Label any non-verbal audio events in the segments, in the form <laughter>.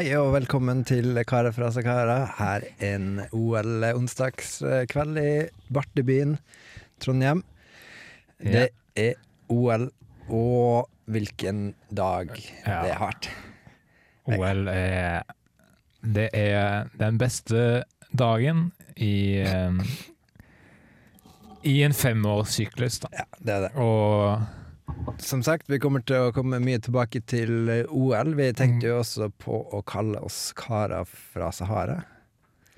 Hei og velkommen til Karer fra Sakara. Her en OL-onsdagskveld i Bartebyen, Trondheim. Det er OL, og hvilken dag Ja. det har vært. OL er Det er den beste dagen i eh, I en femårssyklus, da. Ja, det er det. Og Som sagt, vi kommer til å komme mye tilbake til eh, OL. Vi tenkte jo også på å kalle oss Kara fra Sahara.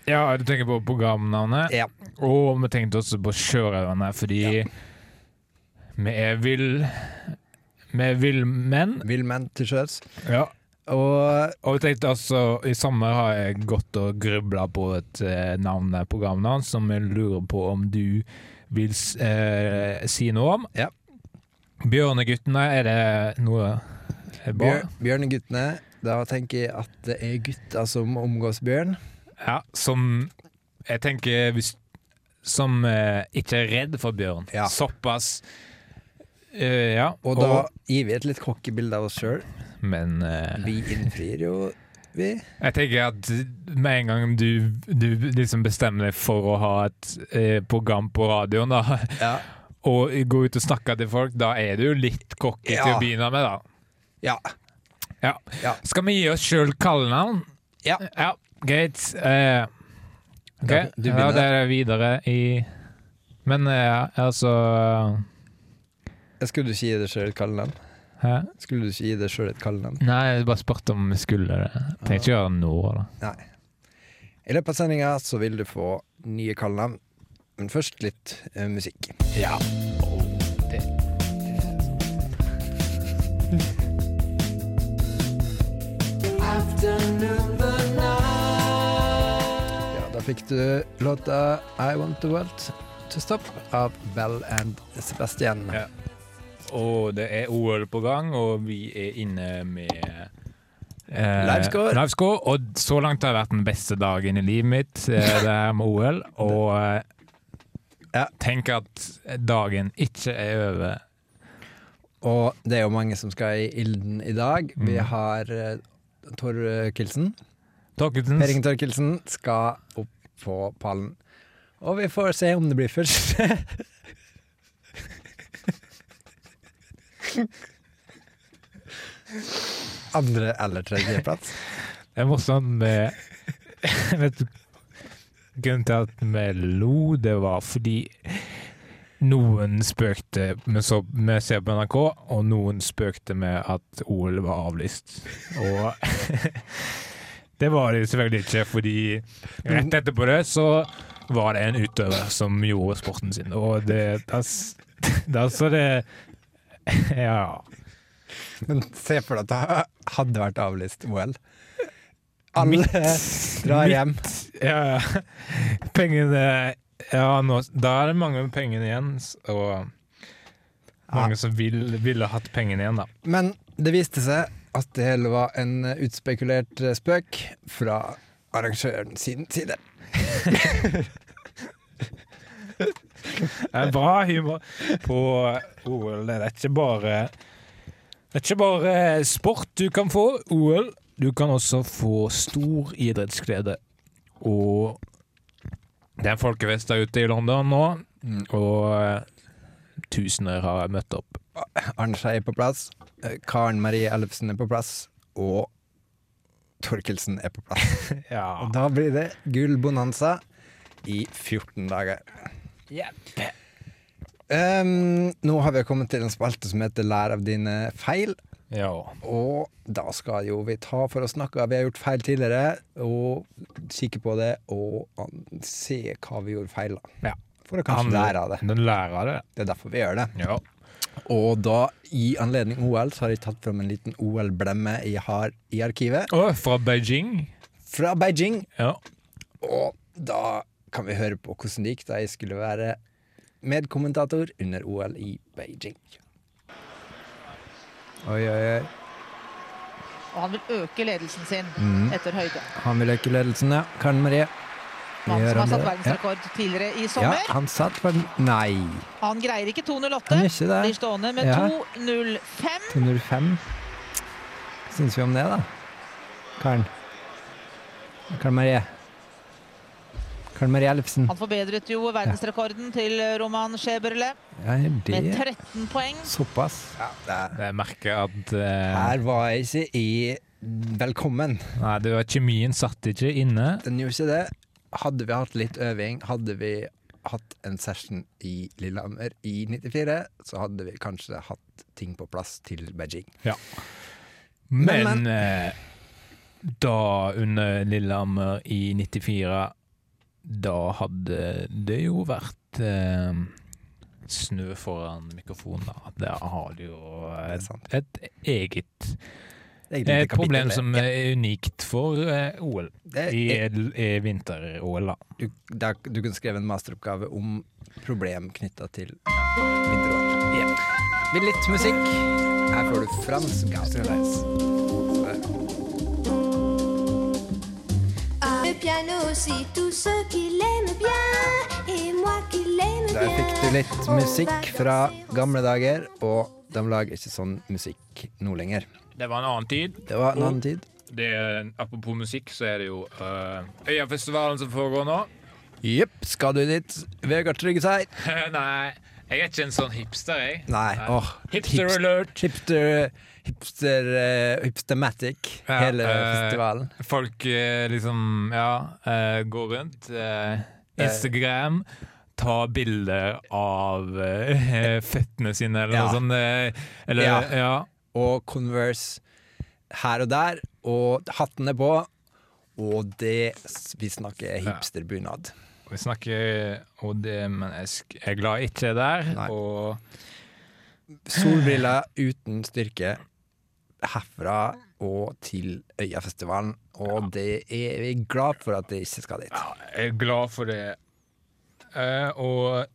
ja, du tenker på programnavnet. Ja. Og vi tenkte også på sjørøverne, fordi Ja. vi er vill Vi er villmenn. Villmenn til sjøs. Ja. Og Og jeg tenkte altså, I sommer har jeg gått og grubla på et eh, navn programnavn som jeg lurer på om du vil eh, si noe om. Ja. Bjørneguttene, er det noe bra? bjør, Bjørneguttene, da tenker jeg at det er gutter som omgås bjørn. Ja, som jeg tenker hvis, Som eh, ikke er redd for bjørn. Ja. Såpass. Eh, ja. Og da gir vi et litt cocky bilde av oss sjøl. Men eh, Vi innfrir jo, vi. Jeg tenker at med en gang du, du liksom bestemmer deg for å ha et eh, program på radioen, da, Ja. Og gå ut og snakke til folk, da er du jo litt cocky til å begynne med, da. Ja. Ja. Ja. Skal vi gi oss sjøl kallenavn? Ja. ja greit. Uh, ok, Da- du ja, det er videre i Men ja altså Skulle du ikke gi deg sjøl et kallenavn? Hæ? Skulle du ikke gi deg sjøl et kallenavn? Nei, jeg bare spurte om vi skulle det. Tenkte ikke gjøre det nå, da. Nei. I løpet av sendinga så vil du få nye kallenavn, men først litt eh, musikk. Ja. Ja, da fikk du låta I Want The World To Stop av Bell and Sebastian. Ja. Og det er OL på gang, og vi er inne med eh, Livescore. livescore. Og så langt har det vært den beste dagen i livet mitt, eh, det her med OL. Og eh, Ja. tenk at dagen ikke er over. Og det er jo mange som skal i ilden i dag. Vi Mm. har uh, Torkelsen. Torkelsens Per Inge Torkelsen skal opp på pallen. Og vi får se om det blir først. <laughs> Andre eller tredjeplass. Det er morsomt med <laughs> Vet du Grunnen til at vi lo, det var fordi noen spøkte med, så, med Se på NRK, og noen spøkte med at OL var avlyst. Og <laughs> det var det selvfølgelig ikke, fordi rett etterpå det så var det en utøver som gjorde sporten sin, og det <laughs> så det <laughs> Ja. Men se for deg at det hadde vært avlyst OL. Alle drar hjem. Ja, pengene Ja, nå, da er det mange med pengene igjen, og mange som vil, ville hatt pengene igjen, da. Men det viste seg at det hele var en utspekulert eh, spøk fra arrangøren sin side. <laughs> Det er bra humor på OL. Det er ikke bare Det er ikke bare sport du kan få, OL. Du kan også få stor idrettsglede. Og det er en folkefest der ute i London nå, og eh, tusener har møtt opp. Arne Skei er på plass, eh, Karen Marie Ellefsen er på plass, og Torkelsen er på plass. <laughs> Ja. Og da blir det gullbonanza i 14 dager. Um, nå har vi kommet til en spalte som heter Lær av dine feil. Ja. Og da skal jo vi ta for å snakke Vi har gjort feil tidligere, og kikke på det og se hva vi gjorde feil. da Ja. For å kanskje lære av det. Den lærer av det. Det er derfor vi gjør det. Ja. Og da, i anledning OL, så har jeg tatt fram en liten OL-blemme jeg har i arkivet. Å, fra Beijing. Fra Beijing. Ja. Og da kan vi høre på hvordan det gikk da jeg skulle være medkommentator under OL i Beijing. Oi, oi, oi. Og han vil øke ledelsen sin mm. etter høyde. Han vil øke ledelsen, ja. Karen Marie. Mann Han som har satt verdensrekord verdensrekord tidligere i sommer. ja, han satt på Nei, Han greier ikke 2.08. han gjør Blir stående med Ja. 2.05. 205. Hva syns vi om det, da? Karen? Karl Marie. Karl Marie Ellefsen. Han forbedret jo verdensrekorden til Roman Scheberle Ja, med 13 poeng. såpass? Ja, det er. Jeg merker at uh... Her var jeg ikke i velkommen. Nei, det var kjemien satt ikke inne. Den gjorde ikke det. Hadde vi hatt litt øving, hadde vi hatt en session i Lillehammer i 94, så hadde vi kanskje hatt ting på plass til Beijing. Men, Men, men, da under Lillehammer i 94 Da hadde det jo vært eh, snø foran mikrofonen. da. Der har du jo et, et eget et problem som er unikt for eh, OL. I, i vinter-OL, da. du, der, du kunne skrevet en masteroppgave om problem knytta til vinter-OL. Med litt musikk? Her får du Frans Gausreis. Piano, si tout ce qu'il aime bien, et moi qui l'aime Der fikk du litt musikk fra gamle dager, og de lager ikke sånn musikk nå lenger. Det var en annen tid. Det var en annen tid. Det, apropos musikk, så er det jo uh, Øyafestivalen som foregår nå. Jepp, skal du dit? Vegard Tryggeseid? <laughs> Nei, jeg er ikke en sånn hipster, jeg. Nei, åh. Hipster hipster alert! Hipster Hipster uh, Hipstermatic, Ja, hele eh, festivalen. Folk eh, liksom, ja, går rundt. Instagram. Ta bilder av <laughs> føttene sine, eller Ja. noe sånt. eller, Ja. ja. Og Converse her og der, og hatten er på. Og det vi snakker hipsterbunad. Ja. Vi snakker og det, men jeg jeg er glad ikke der. Nei. Og Solbriller uten styrke herfra og til Øyafestivalen. Og det er vi glad for at det ikke skal dit. ja, jeg er glad for det. Eh, og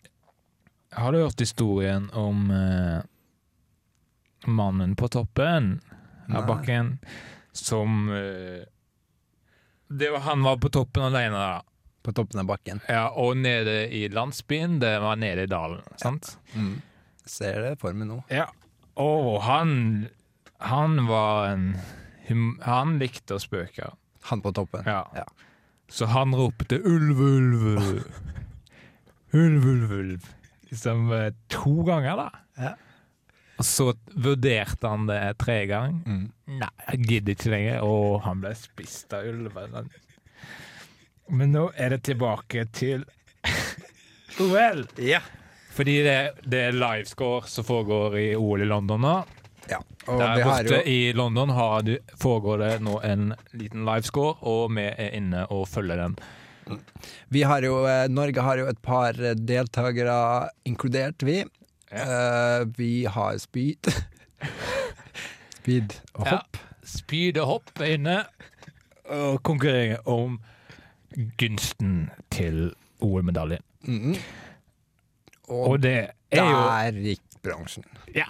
har du hørt historien om eh, mannen på toppen Nei. av bakken som eh, det var, Han var på toppen alene, da. På toppen av bakken. Ja, og nede i landsbyen, det var nede i dalen. Sant? Mm. Ser det for meg nå. Ja. Og han Han var en Han likte å spøke. Han på toppen. Ja. Ja. Så han ropte 'ulv, ulv'. Ulv, ulv, ulv. Liksom eh, to ganger, da. Ja. Og så vurderte han det tre ganger. Mm. Nei, jeg gidder ikke lenger. Og han ble spist av ulven. Men nå er det tilbake til <laughs> OL. Ja. Fordi det, det er livescore som foregår i OL i London nå. Ja. Der borte jo i London har du, foregår det nå en liten livescore, og vi er inne og følger den. Vi har jo eh, Norge har jo et par eh, deltakere inkludert, vi. Eh, vi har spyd. <laughs> spyd og Ja. hopp. Spyd og hopp er inne og konkurrering om gunsten til OL-medalje. -hmm. Og, Og det er jo der gikk bransjen. Ja.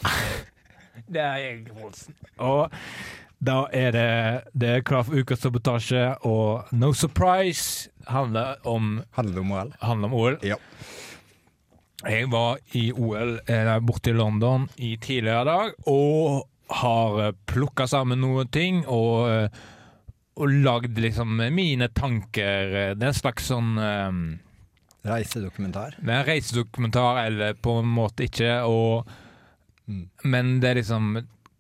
Det er jeg, Olsen. Og da er det Det er klar for ukas sabotasje, og No Surprise handler om, Handler om OL? handler om OL. Ja. Jeg var i OL eh, borte i London i tidligere dag, og har plukka sammen noen ting og, eh, og lagd liksom mine tanker. Det er en slags sånn um, Reisedokumentar. Det er en reisedokumentar, eller på en måte ikke, og Mm. Men det er liksom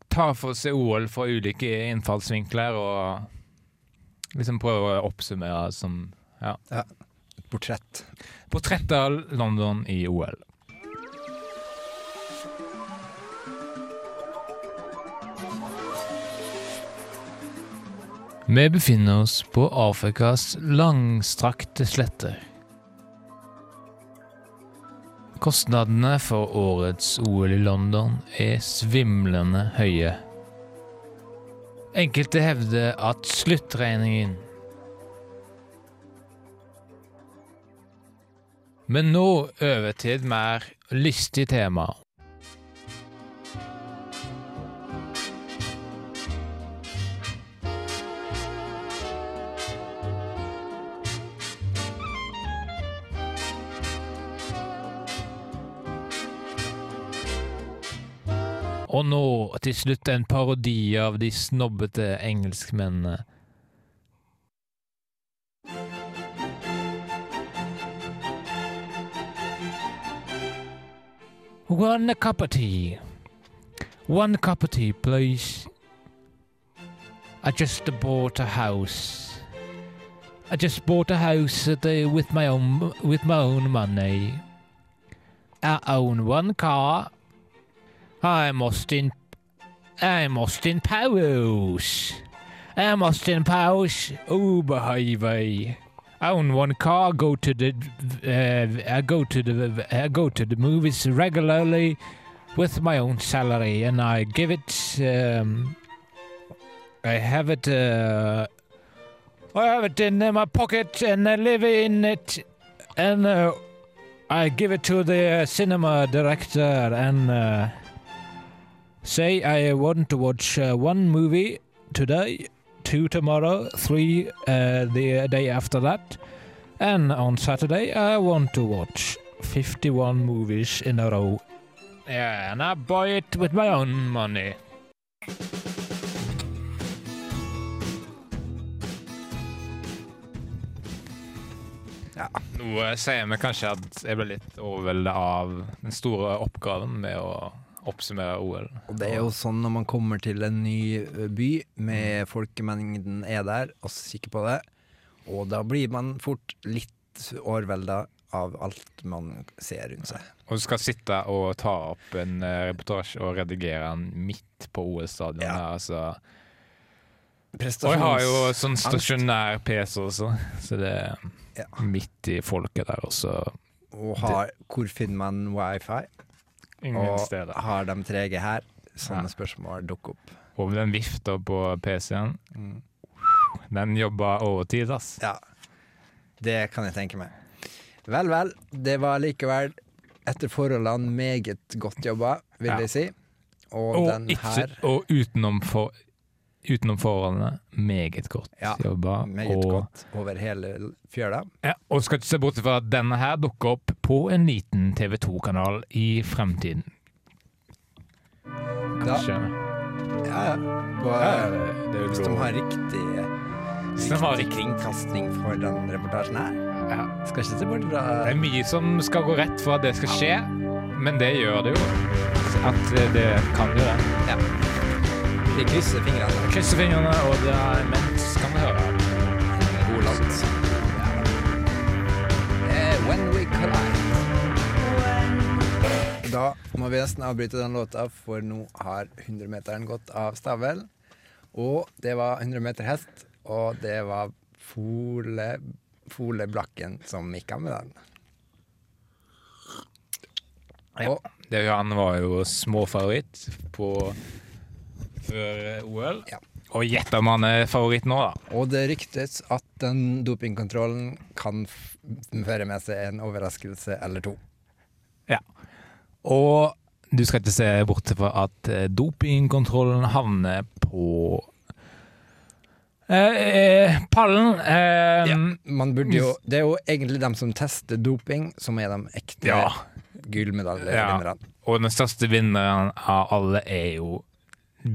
Ta for seg OL fra ulike innfallsvinkler og liksom prøve å oppsummere som ja. Et portrett. Portrett av London i OL. Vi befinner oss på Afrikas langstrakte sletter. Kostnadene for årets OL i London er svimlende høye. Enkelte hevder at sluttregningen Men nå over til et mer lystig tema. Og nå til slutt en parodi av de snobbete engelskmennene. One cup of tea. One cup of tea, please. I just bought a house. I just bought a house with my own with my own money. I own one car I'm Austin. I'm Austin Powers. I'm Austin Powers. Oh, baby. I own one car. Go to the. Uh, I go to the. I go to the movies regularly with my own salary, and I give it. Um, I have it. Uh, I have it in my pocket, and I live in it, and uh, I give it to the uh, cinema director, and uh, say I want to watch uh, one movie today, two tomorrow, three uh, the day after that, and on Saturday I want to watch fifty-one movies in a row. Yeah, and I buy it with my own money. Ja. Nå sier vi kanskje at jeg ble litt overveldet av den store oppgaven med å oppsummere OL. Og det er jo sånn når man kommer til en ny by, med folkemengden er der, og kikker på det, og da blir man fort litt overvelda av alt man ser rundt seg. Og du skal sitte og ta opp en reportasje og redigere den midt på OL-stadionet. Ja. Altså. Og jeg har jo sånn stasjonær PC også, så det er Ja. midt i folket der også. Og har, hvor finner man wifi? Ingen Og steder. har de 3G her? Sånne Ja. spørsmål dukker opp. Og den vifta på PC-en, Mm. den jobber overtid, ass. Ja, det kan jeg tenke meg. Vel, vel. Det var likevel etter forholdene meget godt jobba, vil Ja. jeg si. Og, Og, den ikke, og utenom, for, utenom forholdene, meget godt Ja, jobba. meget og, godt over hele fjøla. Ja, og skal ikke se bort fra at denne her dukker opp på en liten TV2-kanal i fremtiden. Da, ja, ja. På, Ja, hvis de har riktig, riktig har riktig kringkasting for den reportasjen her. Ja. Skal ikke se bort fra Det er mye som skal gå rett for at det skal skje, men det gjør det jo. At det kan jo det. Vi krysser fingrene. Krysser fingrene, og det er imens kan vi høre. God låt. Eh, When We Collide. Da må vi nesten avbryte den låta, for nå har 100-meteren gått av stabel. Og det var 100 meter hest, og det var Fole, Fole Blakken som gikk av med den. Ja. Og Det, han var jo småfavoritt på før OL. Ja. Og gjett om han er favoritt nå, da. Og det ryktes at den dopingkontrollen kan føre med seg en overraskelse eller to. Ja. Og du skal ikke se bort fra at eh, dopingkontrollen havner på eh, eh, pallen. Eh, Ja, man burde jo, det er jo egentlig dem som tester doping, som er de ekte ja. gullmedaljevinnerne. Og den største vinneren av alle er jo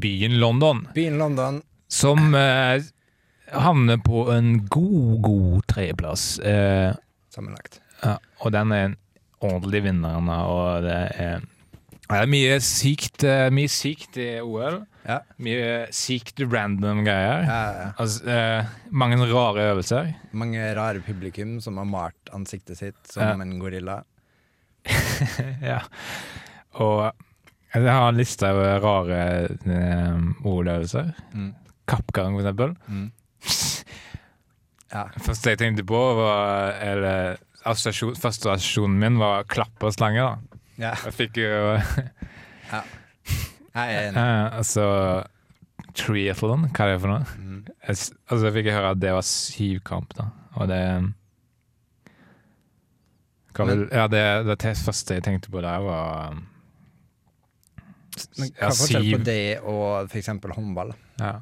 byen London, Byen London som eh, havner på en god, god tredjeplass. Eh, sammenlagt. ja, og den er en ordentlig vinner, og det er, det er mye sykt, eh, mye sykt i OL. Ja. Mye sykt random greier. Ja, ja. Altså, eh, mange rare øvelser. Mange rare publikum som har malt ansiktet sitt som en gorilla. <laughs> ja. Og jeg har en liste over rare eh, OL-øvelser. Mm. Kappgang, for eksempel. Mm. <laughs> Ja. Første jeg tenkte på, var eller, assosiasjon, Første assosiasjonen min var klapp og slange. da. ja. Jeg fikk jo <laughs> Jeg er enig. Altså Triathlon, hva er det for noe? Mm. Jeg, altså, jeg fikk høre at det var syvkamp, da. Og det hva vil, Ja, det, det te- første jeg tenkte på der, var um, Men hva er forskjellen på det og eksempel håndball? Ja.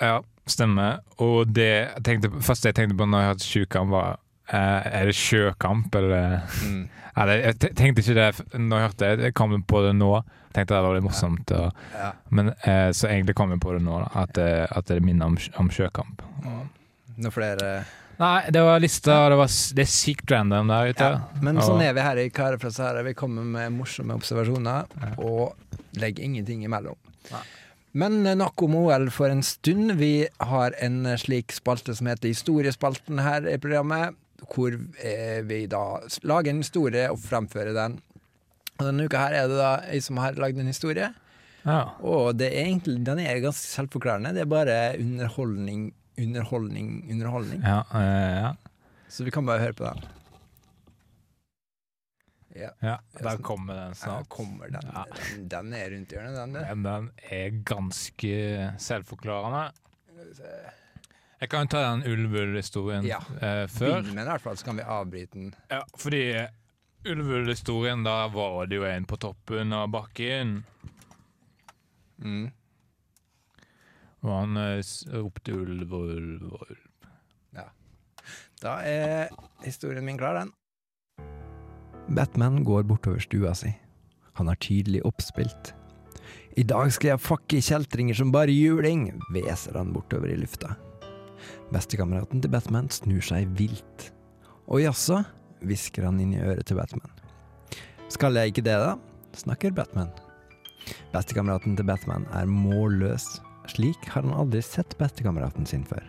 ja, stemmer. Og det jeg tenkte, første jeg tenkte på når jeg hørte sjøkamp, var eh, Er det sjøkamp, eller Mm. <laughs> Det- jeg tenkte ikke det når jeg hørte det. Jeg kom på det nå. Tenkte det var litt morsomt. Og, Ja. men eh, så egentlig kom jeg på det nå, da, at, det- at det minner om, om sjøkamp. Noen flere Nei, det var lista, det, var, det er sykt random der ute. Ja, men sånn er vi her i Karer fra Sahara. Vi kommer med morsomme observasjoner og legger ingenting imellom. Nei. Men eh, nok om OL for en stund. Vi har en eh, slik spalte som heter Historiespalten her i programmet, hvor eh, vi da lager en historie og fremfører den. Og denne uka her er det da ei som har lagd en historie. Ja. Og det er egentlig, den er ganske selvforklarende. Det er bare underholdning, underholdning, underholdning. Ja, ja, ja. Så vi kan bare høre på den. Ja, ja. Der kommer den her snart. kommer den. Ja. den. Den er rundt hjørnet, den. Der. Men den er ganske selvforklarende. Jeg kan jo ta den ulvull-historien Ja. eh, før. Begynn med den i hvert fall, så kan vi avbryte den. Ja, fordi ulvull-historien, da var det jo en på toppen av bakken. Mm. Og han eh, ropte ulv og ulv og ulv. Da er historien min klar, den. Batman går bortover stua si. Han er tydelig oppspilt. I dag skal jeg fucke kjeltringer som bare juling, hveser han bortover i lufta. Bestekameraten til Batman snur seg vilt. Å jaså, hvisker han inn i øret til Batman. Skal jeg ikke det, da? snakker Batman. Bestekameraten til Batman er målløs. Slik har han aldri sett bestekameraten sin før.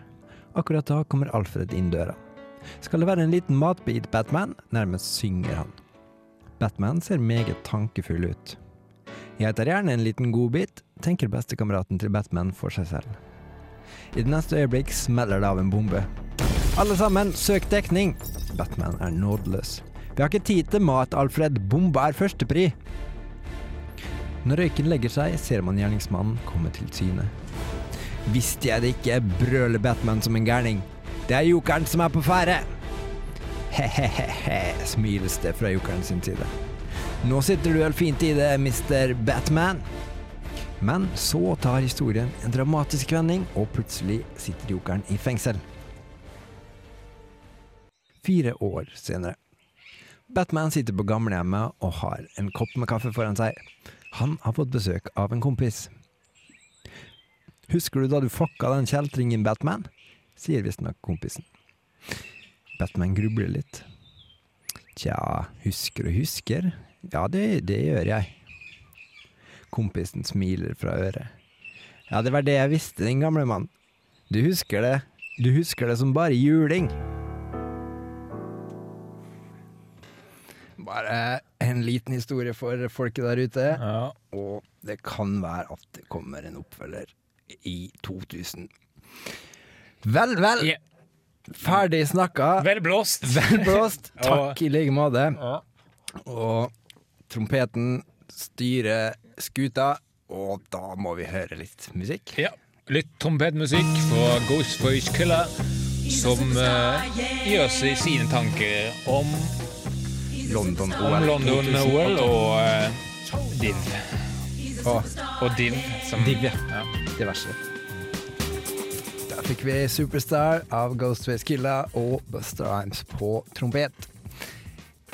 Akkurat da kommer Alfred inn døra. Skal det være en liten matbit, Batman? Nærmest synger han. Batman ser meget tankefull ut. Jeg tar gjerne en liten godbit, tenker bestekameraten til Batman for seg selv. I det neste øyeblikk smeller det av en bombe. Alle sammen, søk dekning! Batman er nådeløs. Vi har ikke tid til mat, Alfred. Bomba er førstepri. Når røyken legger seg, ser man gjerningsmannen komme til syne. Visste jeg det ikke, brøler Batman som en gærning. Det er jokeren som er på ferde! He-he-he, smiles det fra jokeren sin side. Nå sitter du vel fint i det, Mr. Batman. Men så tar historien en dramatisk vending, og plutselig sitter jokeren i fengsel. Fire år senere. Batman sitter på gamlehjemmet og har en kopp med kaffe foran seg. Han har fått besøk av en kompis. Husker du da du fucka den kjeltringen, Batman? sier visstnok kompisen. Batman grubler litt. Tja, husker og husker. Ja, det, det gjør jeg. Kompisen smiler fra øret. Ja, det var det jeg visste, din gamle mann. Du husker det. Du husker det som bare juling. Bare en liten historie for folket der ute. Ja. Og det kan være at det kommer en oppfølger i 2000. Vel, vel. Yeah. Ferdig snakka. Vel blåst! <laughs> Vel blåst. <laughs> Takk i like måte. Og trompeten styrer skuta, og da må vi høre litt musikk. Ja. Litt trompetmusikk fra Ghostface Killer, som uh, gjør seg sine tanker om, London-OL London og uh, Div. og Og Div som Div, ja. Diverse. Der fikk vi Superstar av Ghostface Killa og Buster Rhymes på trompet.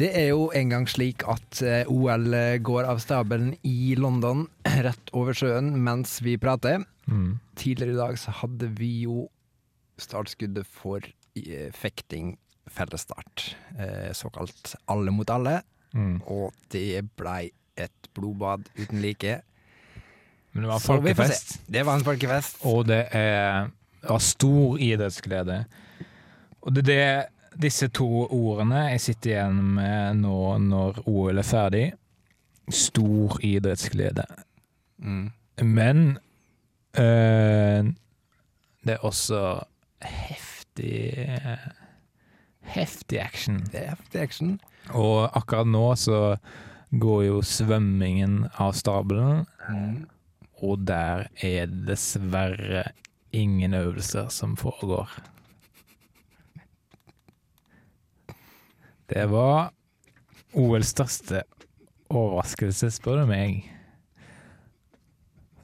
Det er jo en gang slik at eh, OL går av stabelen i London, <clears throat> rett over sjøen, mens vi prater. Mm. Tidligere i dag så hadde vi jo startskuddet for eh, fekting fellesstart. Eh, såkalt alle mot alle. Mm. Og det blei et blodbad uten like. Men det var folkefest, Det var en folkefest. og det er av stor idrettsglede. Og det er det, disse to ordene jeg sitter igjen med nå når OL er ferdig. Stor idrettsglede. Mm. Men øh, det er også heftig Heftig action. Det er heftig action. Og akkurat nå så går jo svømmingen av stabelen, Mm. Og der er dessverre ingen øvelser som foregår. Det var OLs største overraskelse, spør du meg.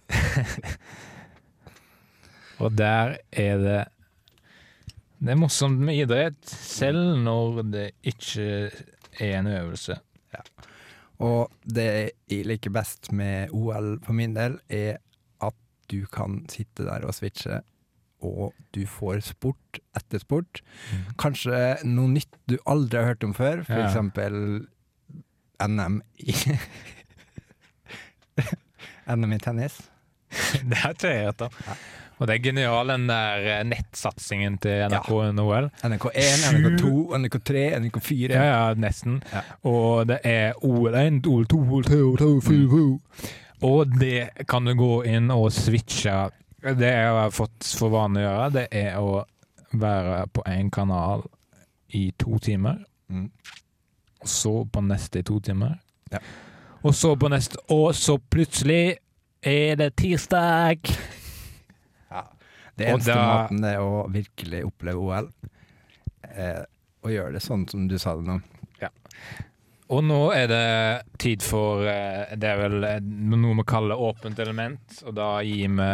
<laughs> og der er det Det er morsomt med idrett, selv når det ikke er en øvelse. Og det jeg liker best med OL for min del, er at du kan sitte der og switche og du får sport etter sport. Kanskje noe nytt du aldri har hørt om før, for Ja. eksempel NM i <laughs> NM i tennis. <laughs> Det har ikke jeg om. Og det er genial, den der eh, nettsatsingen til NRK OL. NRK1, NRK2, NRK3, NRK4. Ja, ja, nesten. Ja. Og det er OL1, OL2, OL3, OL4 mm. Og det kan du gå inn og switche. Det jeg har fått for vane å gjøre, det er å være på én kanal i to timer. Mm. Og så på neste i to timer. Ja. Og så på neste Og så plutselig er det tirsdag! Det eneste da- måten det er å virkelig oppleve OL, Eh, og gjøre det sånn som du sa det nå. Ja. Og nå er det tid for eh, Det er vel eh, noe vi kaller åpent element, og da gir vi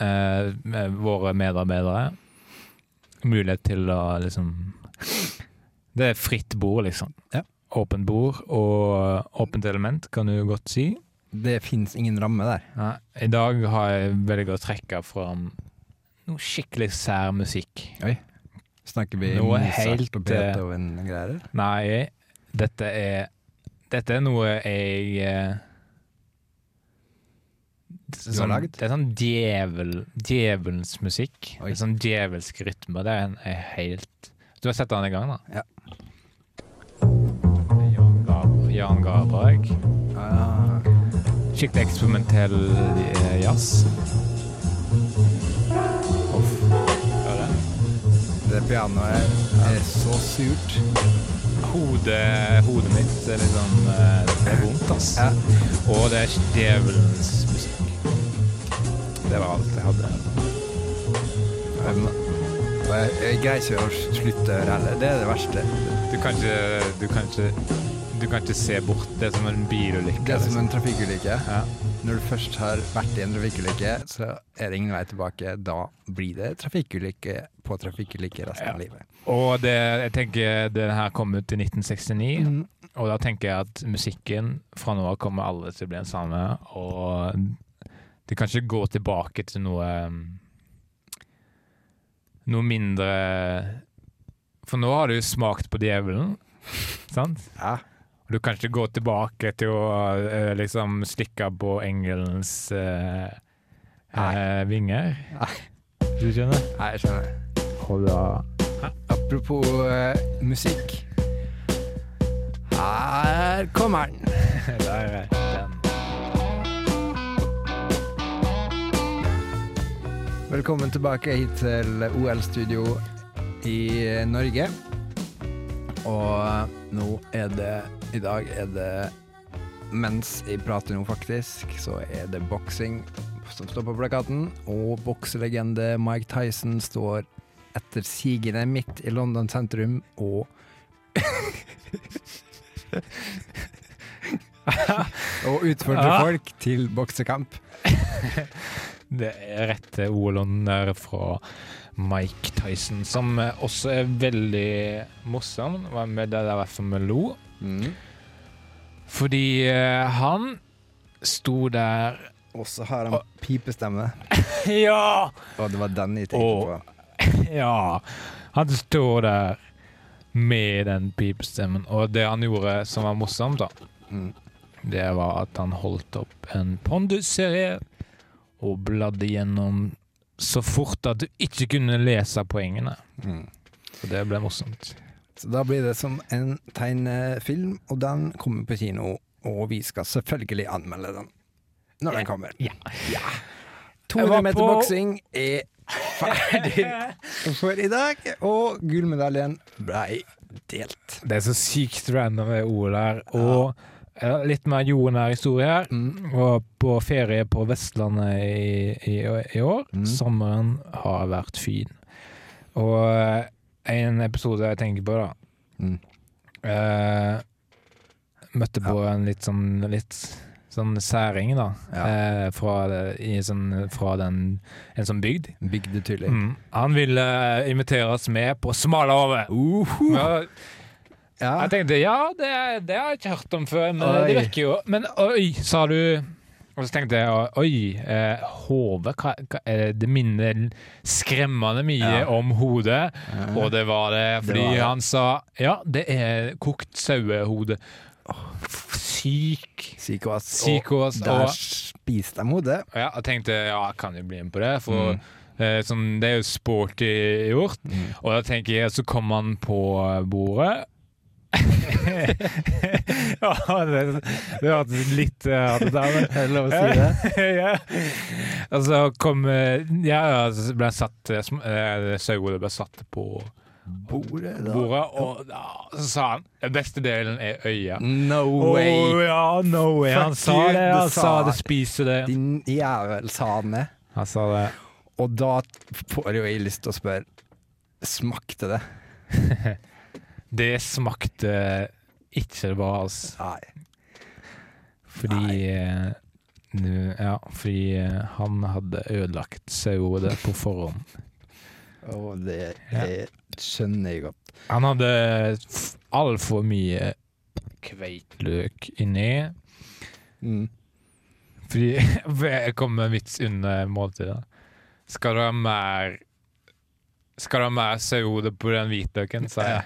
eh, våre medarbeidere mulighet til å liksom Det er fritt bord, liksom. Ja. Åpent bord og åpent element, kan du godt si. Det fins ingen ramme der. Ja, I dag har jeg veldig å trekke fram noe skikkelig sær musikk. Oi. Snakker vi Noe Mozart helt, og Beethoven-greier? Nei, dette er Dette er noe jeg eh, det er Du har sånn? Det er sånn djevel, djevelens musikk. Oi. Det er sånn djevelsk rytme. Det er, en, er helt Du har sett den i gang, da? Ja. Jan, Gab Jan Gabrag. Ah, Skikkelig eksperimentell eh, jazz. Det pianoet er så surt. Hodet, hodet mitt er litt sånn eh, Det er vondt, ass. Ja. Og det er djevelens musikk. Det var alt jeg hadde. Um, jeg, jeg greier ikke å slutte å høre heller. Det er det verste. Du kan ikke, du kan ikke, du kan ikke se bort. Det er som en bilulykke. Det er som liksom. en trafikkulykke. ja. Når du først har vært i en trafikkulykke, så er det ingen vei tilbake. Da blir det trafikkulykke på trafikkulykke resten Ja. av livet. Og det, jeg tenker det her kom ut i 1969, Mm. og da tenker jeg at musikken fra nå av kommer alle til å bli den samme, og det kan ikke gå tilbake til noe um, Noe mindre For nå har du smakt på djevelen, <laughs> sant? Ja. Og Du kan ikke gå tilbake til å eh, liksom slikke på engelens eh, eh, vinger. Nei. Du skjønner? Nei, jeg skjønner. Og da Apropos eh, musikk. Her kommer <laughs> den. Der er den. Velkommen tilbake hit til OL-studio i Norge. Og nå er det I dag er det Mens jeg prater nå, faktisk, så er det boksing som står på plakaten. Og bokselegende Mike Tyson står etter sigende midt i London sentrum og <laughs> Og utfordrer ja. folk til boksekamp. <laughs> Det er rette OL-ånder fra Mike Tyson, som også er veldig morsom. Var med der er derfor vi lo. Fordi eh, han sto der Og så har han pipestemme. <laughs> Ja! Og det var den jeg tenkte Og- på. <laughs> Ja. Han står der med den pipestemmen. Og det han gjorde som var morsomt, da, Mm. det var at han holdt opp en Pondus-serie og bladde gjennom så fort at du ikke kunne lese poengene. Mm. Så det ble morsomt. Så da blir det som en tegnefilm, og den kommer på kino. Og vi skal selvfølgelig anmelde den når den kommer. Ja. ja. 200 meter på- boksing er ferdig <laughs> for i dag, og gullmedaljen blei delt. Det er så sykt random ord der. Og eh, litt mer jordnær historie her. Mm. Og på ferie på Vestlandet i, i, i år. Mm. Sommeren har vært fin. Og eh, en episode jeg tenker på, da Mm. eh, Møtte på en litt sånn litt sånn særing, da. Ja. Eh, fra, i sånn, fra den, en sånn bygd. Bygdetydelig. Mm. Han ville eh, invitere oss med på Smalahove. Uh Ja, Ja. jeg tenkte ja, det, det har jeg ikke hørt om før, men Oi. det virker jo Men oi, sa du Og så tenkte jeg oi, eh, hodet Det minner skremmende mye Ja. om hodet. Og det var det fordi var det. han sa ja, det er kokt sauehode. Syk. Psykos. Psykos, Og der og- spiste de hodet. Ja, jeg tenkte ja, jeg kan jo bli med på det, for Mm. eh, sånn, det er jo sporty gjort. Og da tenker jeg, så kom han på bordet. <laughs> ja, det, det var litt uh, ut der, Er det lov å si det? <laughs> ja. Og så kom eh, Ja, ja, så ble satt Sauehodet ble satt på Bordet, da. bordet, og da, så sa han den beste delen er øya. No way! Oh, ja, no way. Han sa det. Han sa det, spiser det. Din jævel, sa han det. Han sa det. Og da får jo jeg lyst til å spørre Smakte det? <laughs> Det smakte ikke bra, altså. Nei. Fordi Nei. nu- Ja, fordi eh, han hadde ødelagt sauehodet på forhånd. Og det Ja. er, skjønner jeg godt. Han hadde altfor mye kveitløk inni. Mm. Fordi <laughs> Jeg kom med en vits under måltidet. Skal du ha mer Skal du ha mer sauehode på den hvitløken, sa jeg.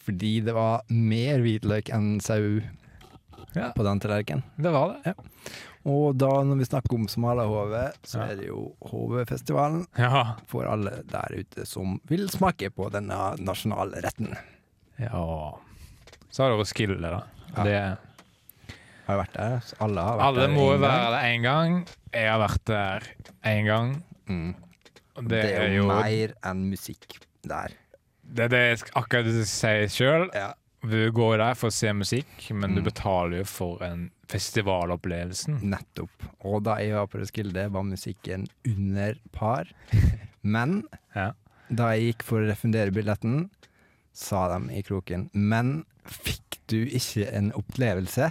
Fordi det var mer hvitløk enn sau Ja. på den tallerkenen. Det var det. Ja. Og da når vi snakker om smalahove, så er det jo HV-festivalen Ja. for alle der ute som vil smake på denne nasjonalretten. ja. Så har du Roskilde, da. Ja. Det Har jo vært der? Alle har vært Alle der må jo være der én gang. Jeg har vært der én gang. Mm. Det, det, er jo mer enn musikk der. Det er det jeg akkurat det du sier sjøl. Ja. Du går der for å se musikk, men du Mm. betaler jo for en festivalopplevelsen. Nettopp. Og da jeg var på Roskilde, var musikken under par. <laughs> Men Ja. da jeg gikk for å refundere billetten, sa de i kroken Men fikk du ikke en opplevelse?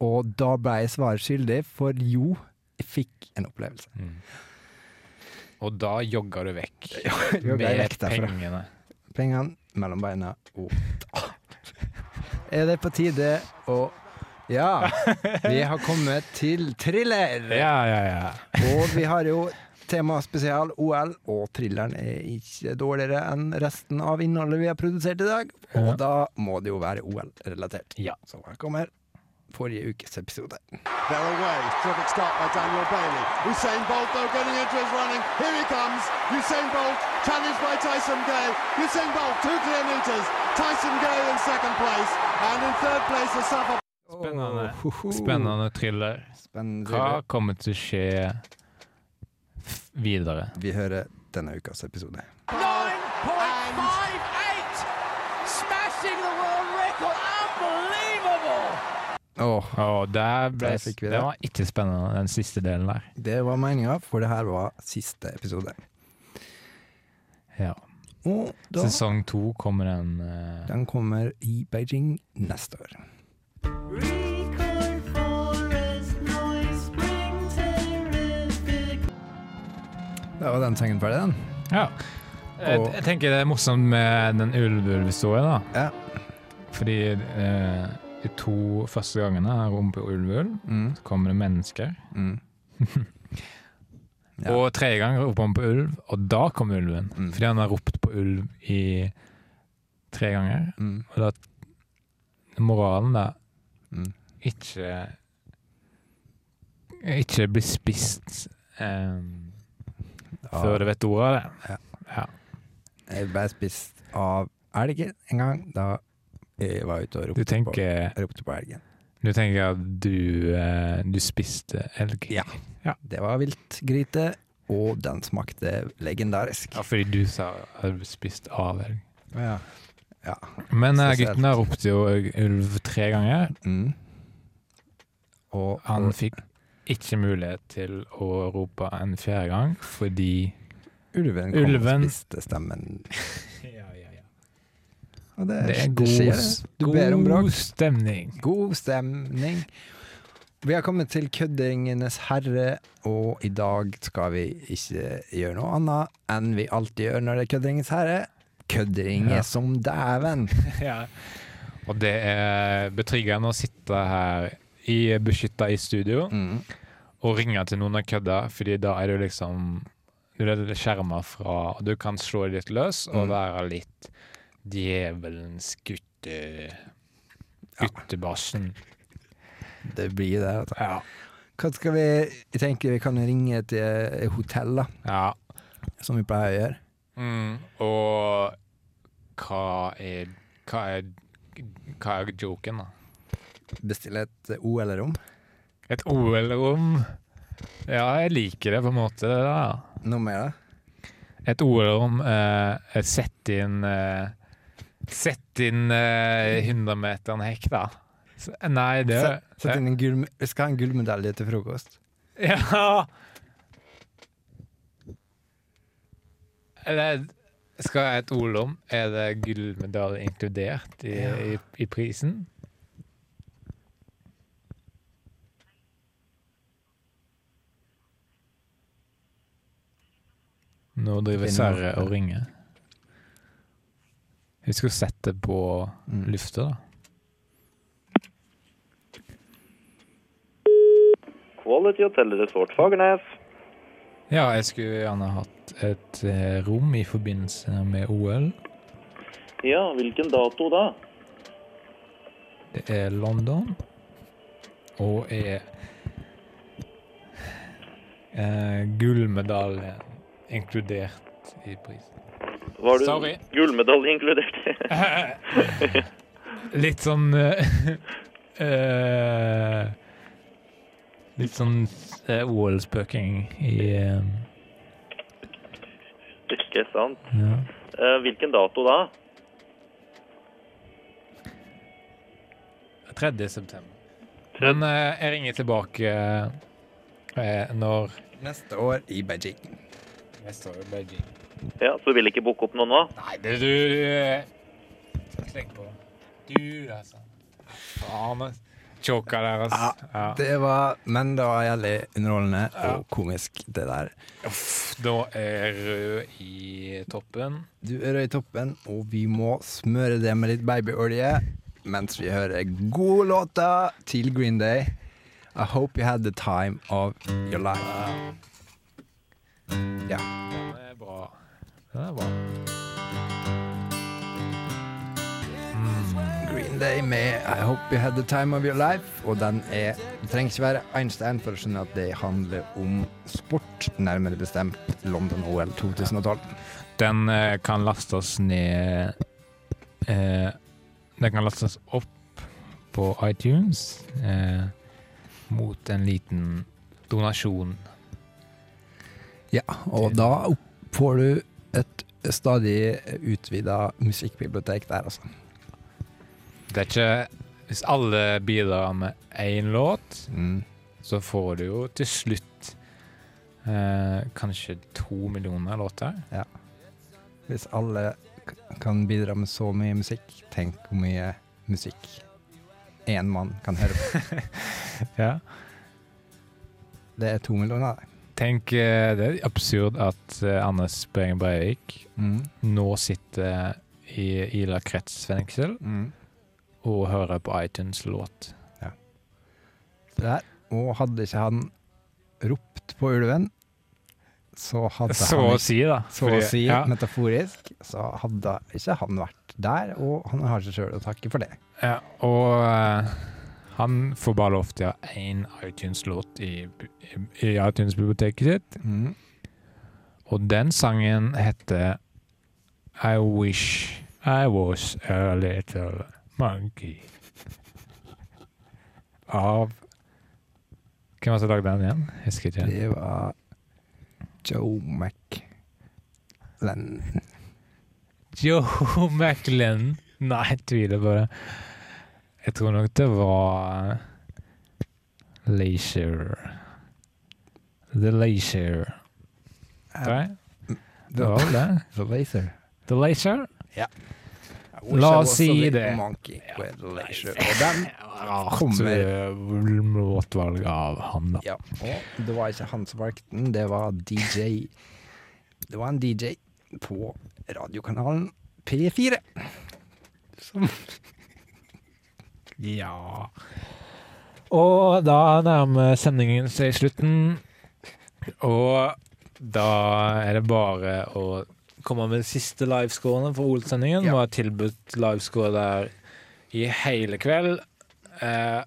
Og da ble jeg svaret skyldig, for jo, jeg fikk en opplevelse. Mm. Og da jogga du vekk <laughs> med vekk pengene. Pengene mellom beina og Er det på tide å Ja, vi har kommet til thriller! Ja, ja, ja. Og vi har jo temaspesial OL, og thrilleren er ikke dårligere enn resten av innholdet vi har produsert i dag. Og Ja. da må det jo være OL-relatert. Ja. Så her kommer forrige ukes episode. They're away. Terrific start by Daniel Bailey. Usain Bolt, though, getting into his running. Here he comes. Usain Bolt, challenged by Tyson Gay. Usain Bolt, two clear meters. Tyson Gay in second place. And in third place, the Safa Spennende. Oh. Spennende thriller. Hva kommer til å skje videre? Vi hører denne ukas episode. 9.58! Smashing the world record! Unbelievable! Åh, oh der ble, Der det det. var ikke spennende, den siste delen der. det var meninga, for det her var siste episode. Ja. Og da Sesong to kommer den uh... Den kommer i Beijing neste år. Da var den sangen ferdig, den. Ja. Jeg, jeg tenker det er morsomt med den ulv-ulv-historien, da. Ja. Fordi eh, de to første gangene her om på ulv-ulv, Mm. så kommer det mennesker. Mm. Ja. <laughs> Og tredje gang roper han på ulv, og da kommer ulven. Mm. Fordi han har ropt på ulv i tre ganger. Mm. Og da moralen da Mm. ikke Ikke bli spist eh, før du vet ordet av det. Ja. Jeg ble spist av elg en gang da jeg var ute og ropte, tenker, på, ropte på elgen. du tenker at du, eh, du spiste elg? Ja. Det var viltgryte, og den smakte legendarisk. Ja, fordi du sa at du spiste av elg. Ja. ja. Men uh, Spesielt. gutten her ropte jo ulv tre ganger. Mm. Og, Han fikk ikke mulighet til å rope en fjerde gang fordi ulven kom ulven- og spiste stemmen. <laughs> Og det, Det er god, skjer. Du ber om god stemning. God stemning. Vi har kommet til Køddingenes herre, og i dag skal vi ikke gjøre noe annet enn vi alltid gjør når det er Køddingens herre. Kødding Ja. som dæven. <laughs> ja. Og det er betryggende å sitte her i, beskytta i studio Mm. og ringe til noen og kødde, fordi da er du liksom Du er skjerma fra Du kan slå litt løs og Mm. være litt djevelens gutte... Guttebassen. Det blir det. Altså. Ja. Hva skal vi Jeg tenker vi kan ringe til hotell, da, ja. som vi pleier å gjøre. Mm. Og hva er Hva er Hva er joken, da? Bestille et OL-rom. Et OL-rom. Ja, jeg liker det på en måte. da. Noe mer, da? Et OL-rom. Eh, Sett inn eh, Sett inn uh, 100 meter hekk, da. S- Nei, det Sett, sett inn en gull, vi skal ha en gullmedalje til frokost. Ja! Eller skal jeg et ord om Er det gullmedalje inkludert i, Ja. i, i prisen? Nå driver Sverre og ringer. Vi skal sette på Mm. lufta, da. Quality Hotel Resort Fagernes. Ja, jeg skulle gjerne hatt et eh, rom i forbindelse med OL. Ja, hvilken dato da? Det er London, og er eh, gullmedalje inkludert i prisen. Var du Sorry. gullmedalje inkludert? <laughs> Litt sånn eh, <laughs> eh, Litt sånn uh, OL-spøking i uh, Ikke sant. ja. Eh, hvilken dato da? 3. september. Men eh, jeg ringer tilbake eh, når Neste år i Beijing. Neste år i Beijing. Ja, Så du vil ikke booke opp noen nå? Nei, det du du- Tenk på Du, altså. Faen, altså. Choka der, altså. Ja. Det var, men det var jævlig underholdende Ja. og komisk, det der. Uff, da er rød i toppen. Du er rød i toppen, og vi må smøre det med litt babyolje mens vi hører gode låter til Green Day. I hope you had the time of your life. Ja. Den er bra. Bra. Green Day med I hope you had the time of your life. Og den er Du trenger ikke være Einstein for å skjønne at det handler om sport, nærmere bestemt London-OL 2012. Den eh, kan lastes ned eh, Den kan lastes opp på iTunes eh, mot en liten donasjon. Ja, og da får du et stadig utvida musikkbibliotek der, altså. Det er ikke Hvis alle bidrar med én låt, Mm. så får du jo til slutt eh, kanskje to millioner låter. Ja. Hvis alle kan bidra med så mye musikk, tenk hvor mye musikk én mann kan høre på. <laughs> Ja. Det er to millioner. det. Tenk, eh, det er absurd at eh, Anders Bøhring Breivik Mm. nå sitter i Ila kretsfengsel Mm. og hører på iTunes-låt. Ja. der. Og hadde ikke han ropt på ulven, så hadde Så han å si, da. så å si ja, metaforisk, så hadde ikke han vært der, og han har seg sjøl å takke for det. ja, og eh, han får bare lov til å ha én iTunes-låt i, i, iTunes-biblioteket sitt. Mm. Og den sangen heter I Wish I Was a Little Monkey. Av Hvem var det som lagde den igjen? Husker ikke. Det var Joe McLennan. Joe <laughs> McLennan. Nei, jeg tviler på det. Jeg tror nok det var Leisure. The Leisure. Nei, det var vel det. The Laser. The Leisure? Ja. La oss si det. Monkey with leisure. Og den Kommer- låtvalg av han, da. Ja, og det var ikke han som valgte den, det var DJ Det var en DJ på radiokanalen P4 som Ja Og da nærmer sendingen seg slutten, og da er det bare å komme med siste livescorene for OL-sendingen. Ja. Vi har tilbudt livescore der i hele kveld. Eh,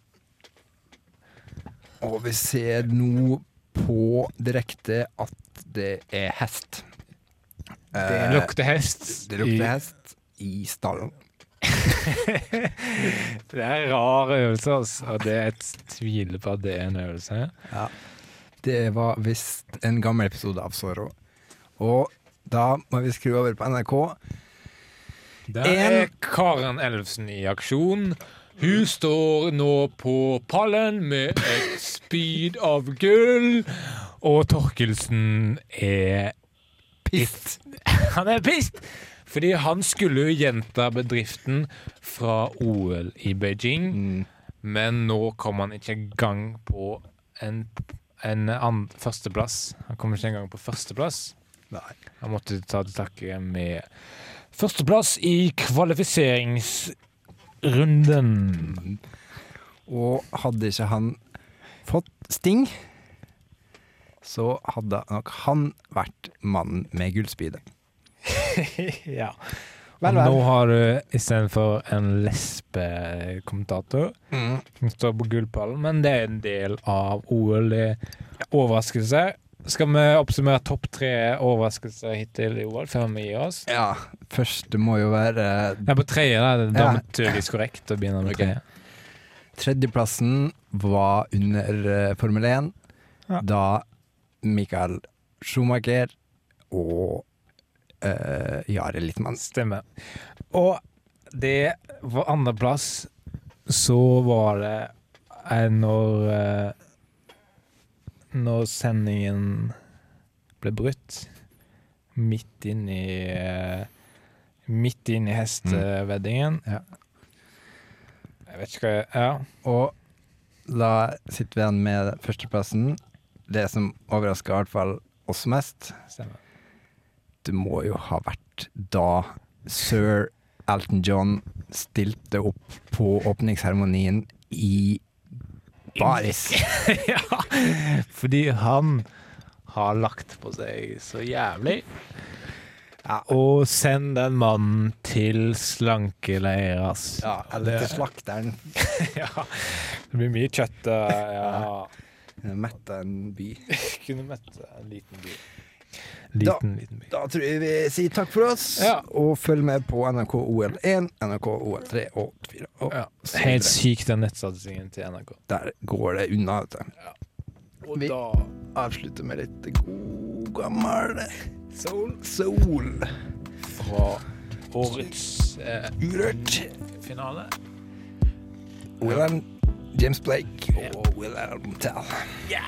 Og vi ser nå på direkte at det er hest. det Eh, lukter hest. Det lukter hest i stallen. <laughs> Det er en rar øvelse, altså. Og det jeg tviler på at det er en øvelse. Ja. Det var visst en gammel episode av Zorro. Og da må vi skru over på NRK. Der En- er Karen Ellefsen i aksjon. Hun står nå på pallen med et spyd av gull, og Torkelsen er Pist. <laughs> Han er pissed! Fordi han skulle jo gjenta bedriften fra OL i Beijing, Mm. men nå kom han ikke engang på en, en an, førsteplass. Han kom ikke engang på førsteplass. Nei. Han måtte ta til takke med førsteplass i kvalifiseringsrunden. Og hadde ikke han fått sting, så hadde nok han vært mannen med gullspydet. <laughs> ja. Vel, vel. nå har du istedenfor en lesbekommentator Mm. som står på gullpallen, men det er en del av OL. Det er overraskelser. Skal vi oppsummere topp tre overraskelser hittil i OL før vi gir oss? Ja, første må jo være Det er på tredje, da. Det er Ja. korrekt å begynne med okay. tredje. Tredjeplassen var under eh, Formel 1, Ja. da Michael Schumacher og uh, Jare Littmann Stemmer. Og det var andreplass, så var det eh, når eh, Når sendingen ble brutt, midt inni eh, Midt inn i hesteveddingen. Ja. Jeg vet ikke hva jeg Ja. Og da sitter vi igjen med førsteplassen. Det som overrasker i hvert fall oss mest, Stemmer. Det må jo ha vært da sir Elton John stilte opp på åpningsseremonien i baris. <laughs> ja, fordi han har lagt på seg så jævlig. Ja, og send den mannen til slankeleir, ass. Ja, eller til slakteren. <laughs> ja. Det blir mye kjøtt. Ja. <laughs> Kunne mette en by. Kunne mette en liten by. Da- Liten, liten by. Da tror jeg vi sier takk for oss, Ja. og følg med på NRK OL1, NRK OL3 og 4. Og Ja. Helt syk den nettsatsingen til NRK. Der går det unna, vet du. Og Vi- da Avslutter med litt god gammel Soul soul. fra årets eh, Urørt. finale. William James Blake og William Tell. Ja!